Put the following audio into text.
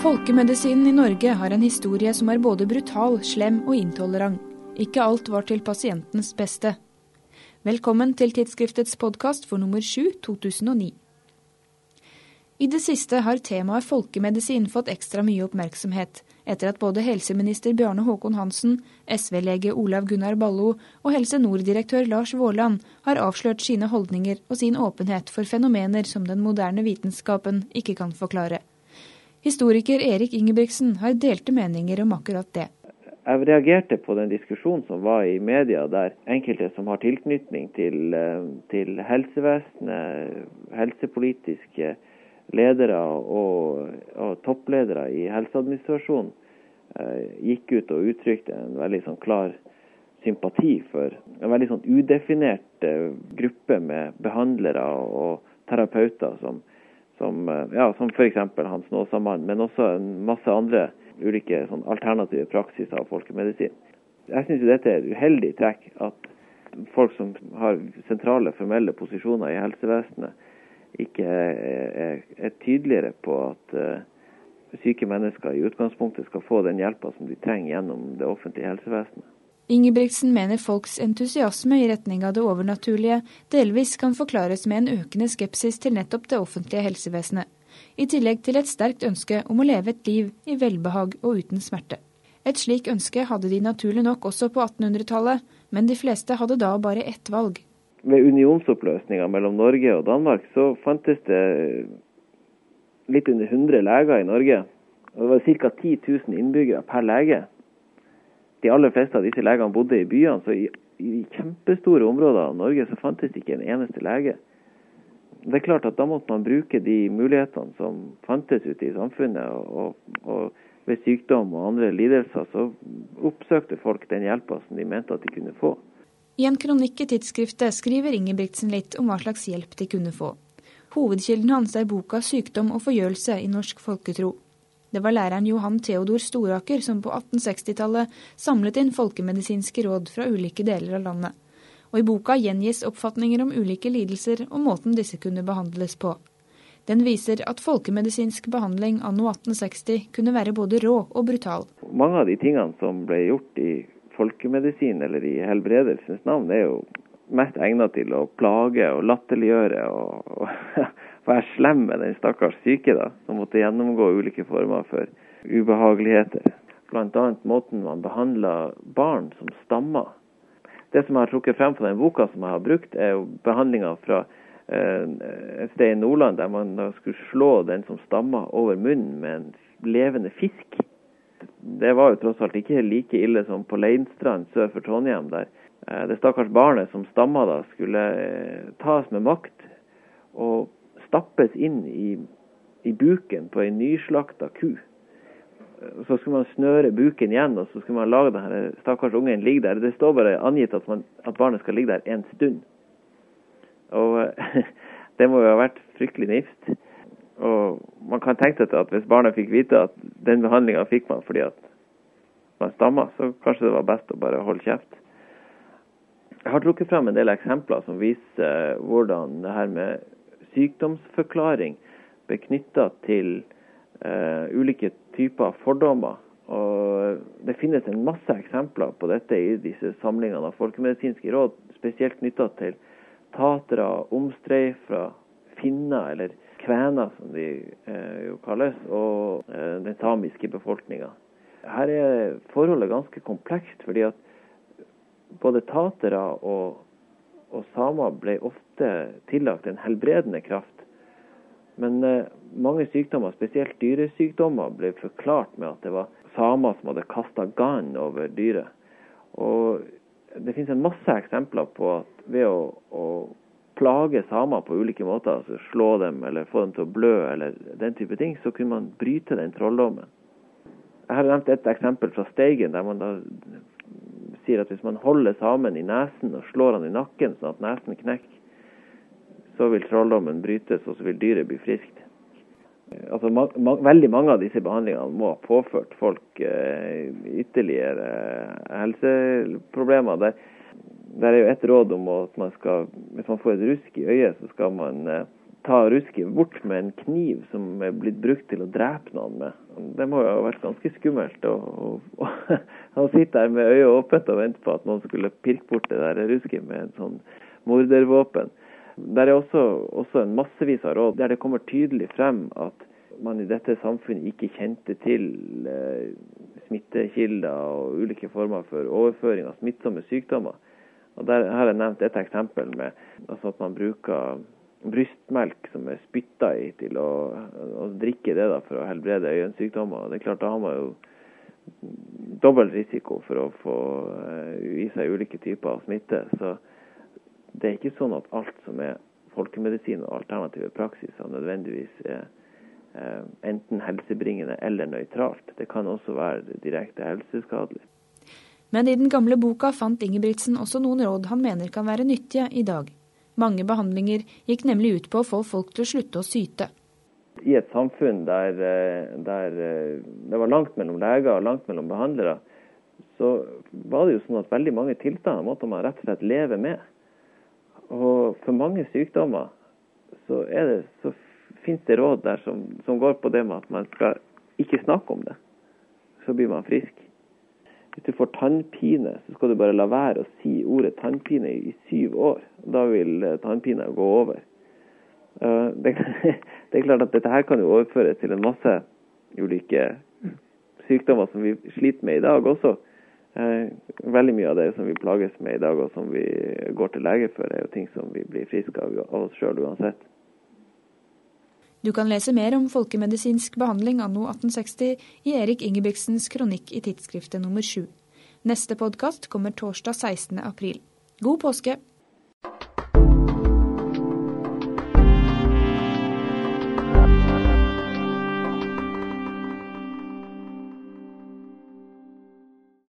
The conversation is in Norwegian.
Folkemedisinen i Norge har en historie som er både brutal, slem og intolerant. Ikke alt var til pasientens beste. Velkommen til tidsskriftets podkast for nummer 7 2009. I det siste har temaet folkemedisin fått ekstra mye oppmerksomhet, etter at både helseminister Bjarne Håkon Hansen, SV-lege Olav Gunnar Ballo og Helse Nord-direktør Lars Våland har avslørt sine holdninger og sin åpenhet for fenomener som den moderne vitenskapen ikke kan forklare. Historiker Erik Ingebrigtsen har delte meninger om akkurat det. Jeg reagerte på den diskusjonen som var i media, der enkelte som har tilknytning til, eh, til helsevesenet, helsepolitiske ledere og, og toppledere i helseadministrasjonen, eh, gikk ut og uttrykte en veldig sånn klar sympati for en veldig sånn udefinert eh, gruppe med behandlere og terapeuter som som, eh, ja, som f.eks. Hans Nåsamann, men også en masse andre ulike sånn, alternative praksiser av folkemedisin. Jeg syns dette er et uheldig trekk at folk som har sentrale formelle posisjoner i helsevesenet, ikke er, er tydeligere på at uh, syke mennesker i utgangspunktet skal få den hjelpa som de trenger gjennom det offentlige helsevesenet. Ingebrigtsen mener folks entusiasme i retning av det overnaturlige delvis kan forklares med en økende skepsis til nettopp det offentlige helsevesenet, i tillegg til et sterkt ønske om å leve et liv i velbehag og uten smerte. Et slik ønske hadde de naturlig nok også på 1800-tallet, men de fleste hadde da bare ett valg. Ved unionsoppløsninga mellom Norge og Danmark så fantes det litt under 100 leger i Norge. Og det var ca. 10 000 innbyggere per lege de aller fleste av disse legene bodde i byene, så i, i kjempestore områder av Norge så fantes ikke en eneste lege. Det er klart at Da måtte man bruke de mulighetene som fantes ute i samfunnet. og, og ved sykdom og andre lidelser så oppsøkte folk den hjelpa som de mente at de kunne få. I en kronikk i tidsskriftet skriver Ingebrigtsen litt om hva slags hjelp de kunne få. Hovedkilden hans er boka 'Sykdom og forgjørelse i norsk folketro'. Det var læreren Johan Theodor Storaker som på 1860-tallet samlet inn folkemedisinske råd fra ulike deler av landet. Og i boka gjengis oppfatninger om ulike lidelser og måten disse kunne behandles på. Den viser at folkemedisinsk behandling anno 1860 kunne være både rå og brutal. Mange av de tingene som ble gjort i folkemedisin eller i helbredelsens navn, er jo mest egnet til å plage og latterliggjøre og, og være slem med den stakkars syke, da, som måtte gjennomgå ulike former for ubehageligheter. Bl.a. måten man behandla barn som stammer. Det som jeg har trukket frem på den boka som jeg har brukt, er jo behandlinga fra eh, et sted i Nordland der man da skulle slå den som stamma over munnen med en levende fisk. Det var jo tross alt ikke like ille som på Leinstrand sør for Trondheim, der eh, det stakkars barnet som stamma da, skulle eh, tas med makt og stappes inn i, i buken på ei nyslakta ku. Så skulle man snøre buken igjen, og så skulle man lage denne stakkars ungen ligge der. Det står bare angitt at, man, at barnet skal ligge der en stund. Og det må jo ha vært fryktelig nifst. Og man kan tenke seg at hvis barnet fikk vite at den behandlinga fikk man fordi at man stamma, så kanskje det var best å bare holde kjeft. Jeg har trukket frem en del eksempler som viser hvordan det her med sykdomsforklaring knytta til uh, ulike typer fordommer. Og Det finnes en masse eksempler på dette i disse samlingene av folkemedisinske råd, spesielt knytta til tatere, omstreifere, finner, eller kvener som de eh, jo kalles, og eh, den samiske befolkninga. Her er forholdet ganske komplekst, fordi at både tatere og og samer ble ofte tillagt en helbredende kraft. Men eh, mange sykdommer, spesielt dyresykdommer, ble forklart med at det var samer som hadde kasta gann over dyret. Og det finnes en masse eksempler på at ved å, å plage samer på ulike måter, altså slå dem eller få dem til å blø eller den type ting, så kunne man bryte den trolldommen. Jeg har nevnt et eksempel fra Steigen, der man da sier at hvis man holder samen i nesen og slår han i nakken sånn at nesen knekker, så vil trolldommen brytes, og så vil dyret bli friskt. Altså, man, man, veldig mange av disse behandlingene må ha påført folk eh, ytterligere eh, helseproblemer. Der, der, er jo et råd om at man skal, hvis man får et rusk i øyet, så skal man eh, ta rusket bort med en kniv som er blitt brukt til å drepe noen med. Det må jo ha vært ganske skummelt å, å, å sitte der med øyet åpent og vente på at noen skulle pirke bort det der rusket med en sånn mordervåpen. Der er også, også en massevis av råd der det kommer tydelig frem at man i dette samfunnet ikke kjente til eh, smittekilder og ulike former for overføring av smittsomme sykdommer. Og der har jeg nevnt et eksempel med altså at man bruker brystmelk som er spytta i, til å, å, drikke det da, for å helbrede øyensykdommer. Det er klart, Da har man jo dobbel risiko for å få uh, i seg ulike typer av smitte. Så det er ikke sånn at alt som er folkemedisin og alternative praksiser nødvendigvis er uh, enten helsebringende eller nøytralt. Det kan også være direkte helseskadelig. Men i den gamle boka fant Ingebrigtsen også noen råd han mener kan være nyttige i dag. Mange behandlinger gikk nemlig ut på å få folk til å slutte å syte. I et samfunn der, eh, der, eh, det var langt mellom leger og langt mellom behandlere, så var det jo sånn at veldig mange tilstander måtte man rett og slett leve med. Og for mange sykdommer så, det, så finnes det råd der som, som går på det med at man skal ikke snakke om det. Så blir man frisk. Hvis du får tannpine, så skal du bare la være å si ordet tannpine i syv år. Da vil eh, tannpina gå over. Eh, det, er klart at dette her kan jo overføres til en masse ulike sykdommer som vi sliter med i dag også. Eh, veldig mye av det som vi plages med i dag og som vi går til lege for, er jo ting som vi blir friske av av oss sjøl uansett. Du kan lese mer om folkemedisinsk behandling anno 1860 i Erik Ingebrigtsens kronikk i tidsskriftet nummer sju. Neste podkast kommer torsdag 16. april. God påske!